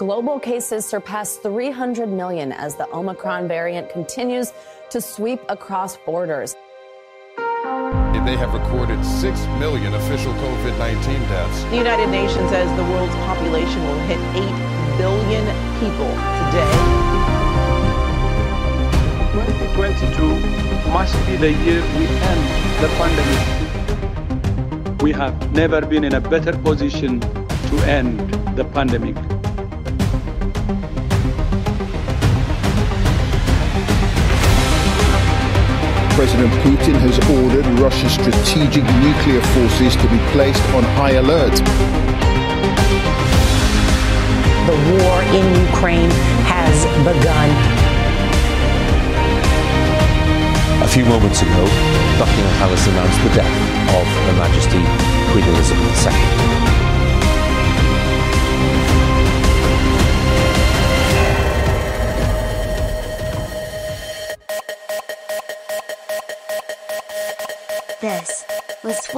Global cases surpass 300 million as the Omicron variant continues to sweep across borders. They have recorded 6 million official COVID 19 deaths. The United Nations says the world's population will hit 8 billion people today. 2022 must be the year we end the pandemic. We have never been in a better position to end the pandemic. President Putin has ordered Russia's strategic nuclear forces to be placed on high alert. The war in Ukraine has begun. A few moments ago, Buckingham Palace announced the death of Her Majesty Queen Elizabeth II.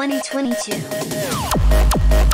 2022.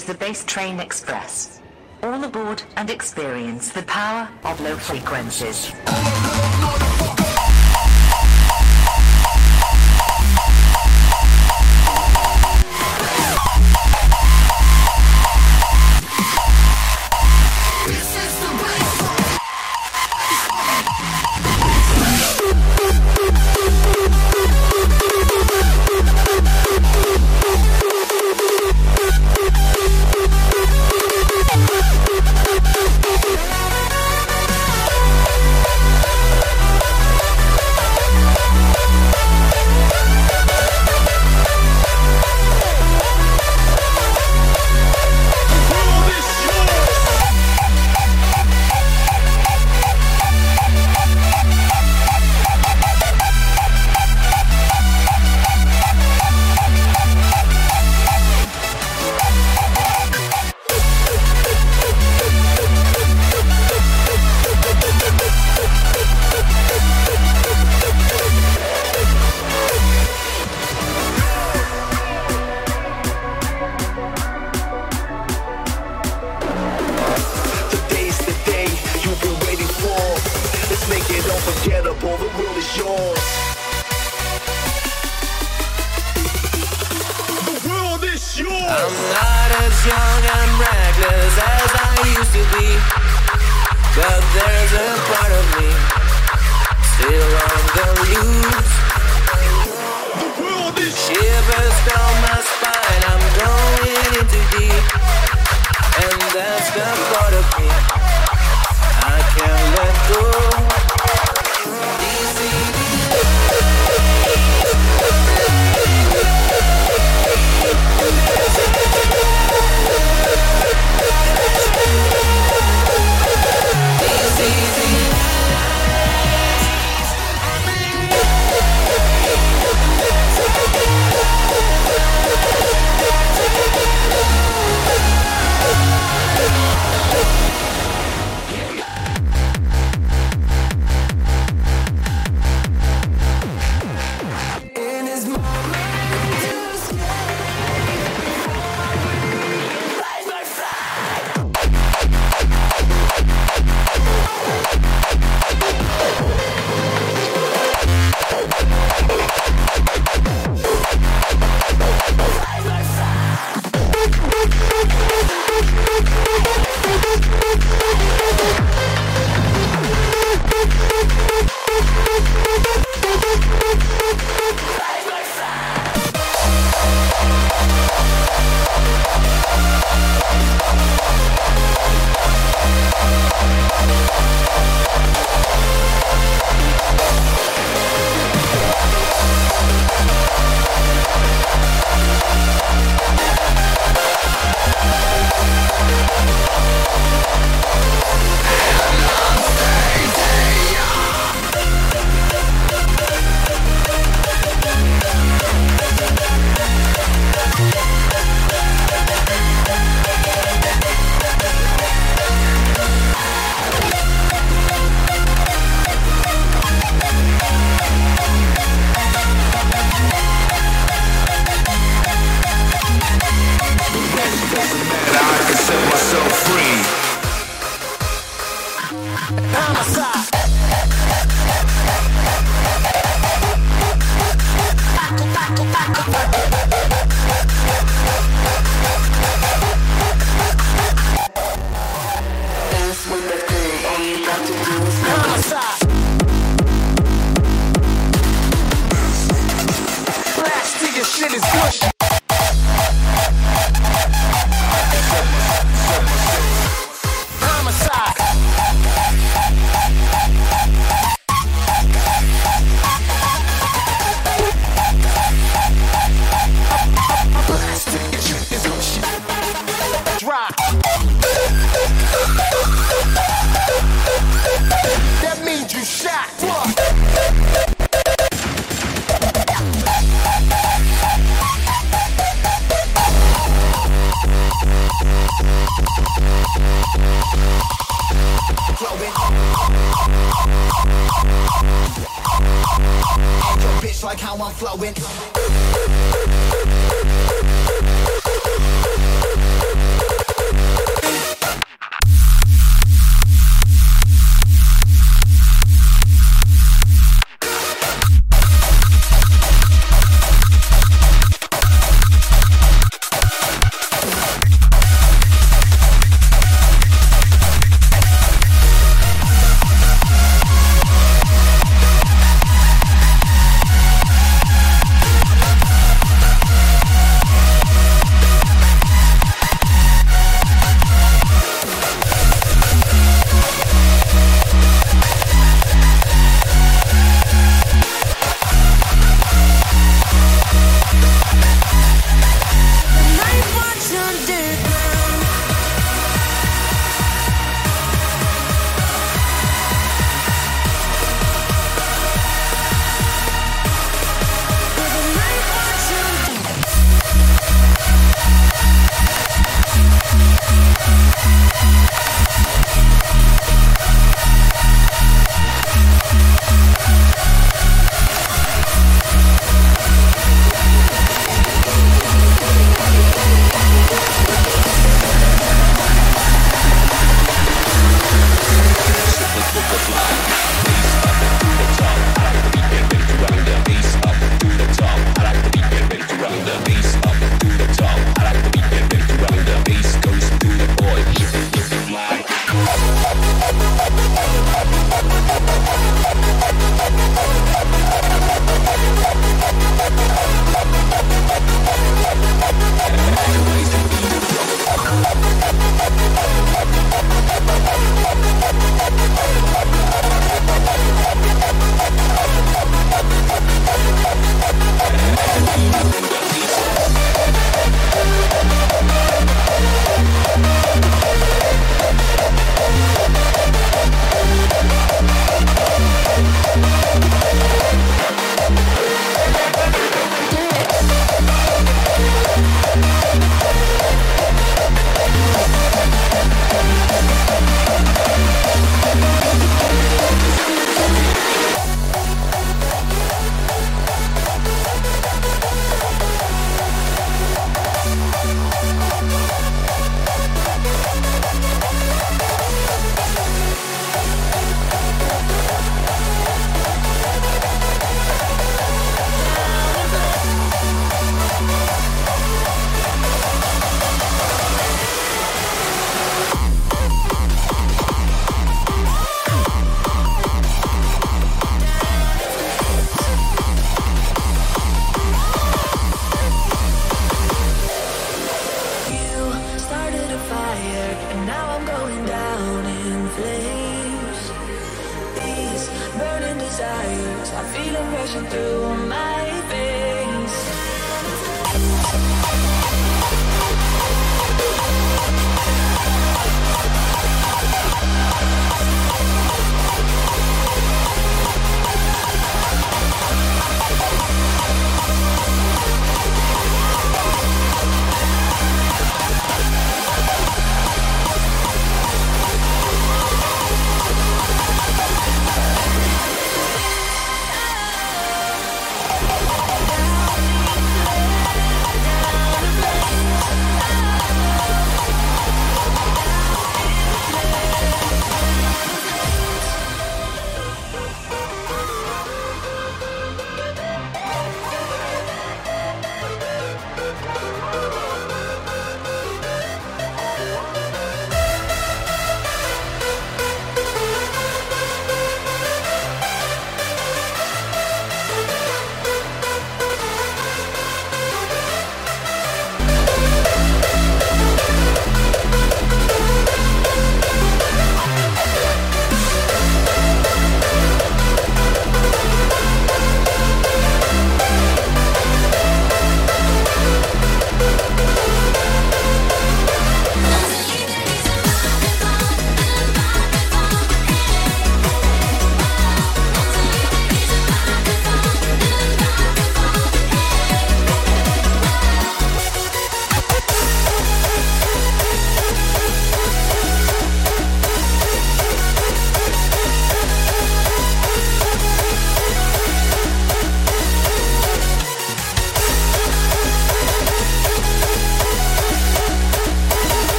is the bass train express. All aboard and experience the power of low frequencies.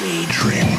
Daydream.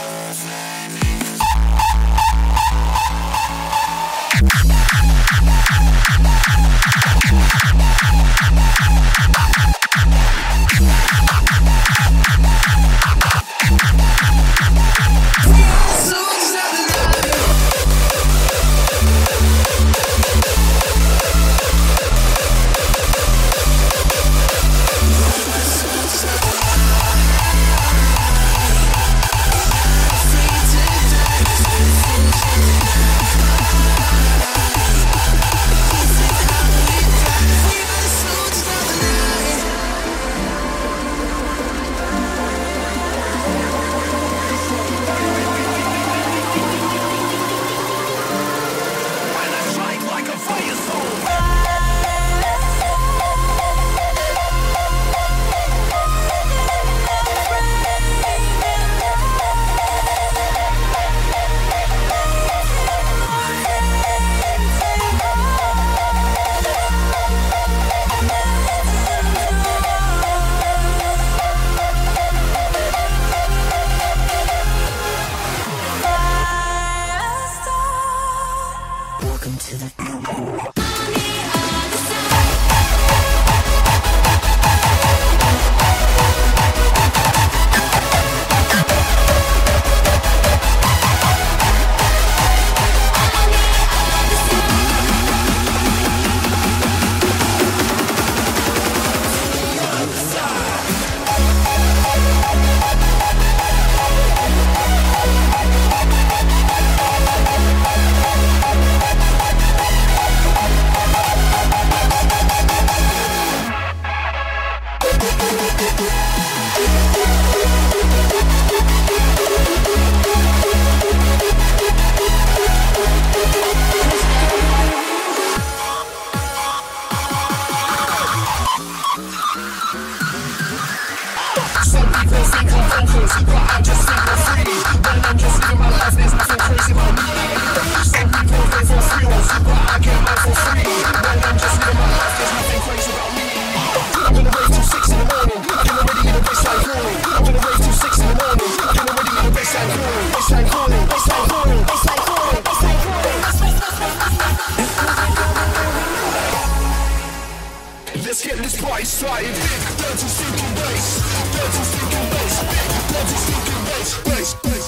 So bass, right in big, dirty stinking bass, dirty stinking bass, big, dirty stinking bass, bass, bass.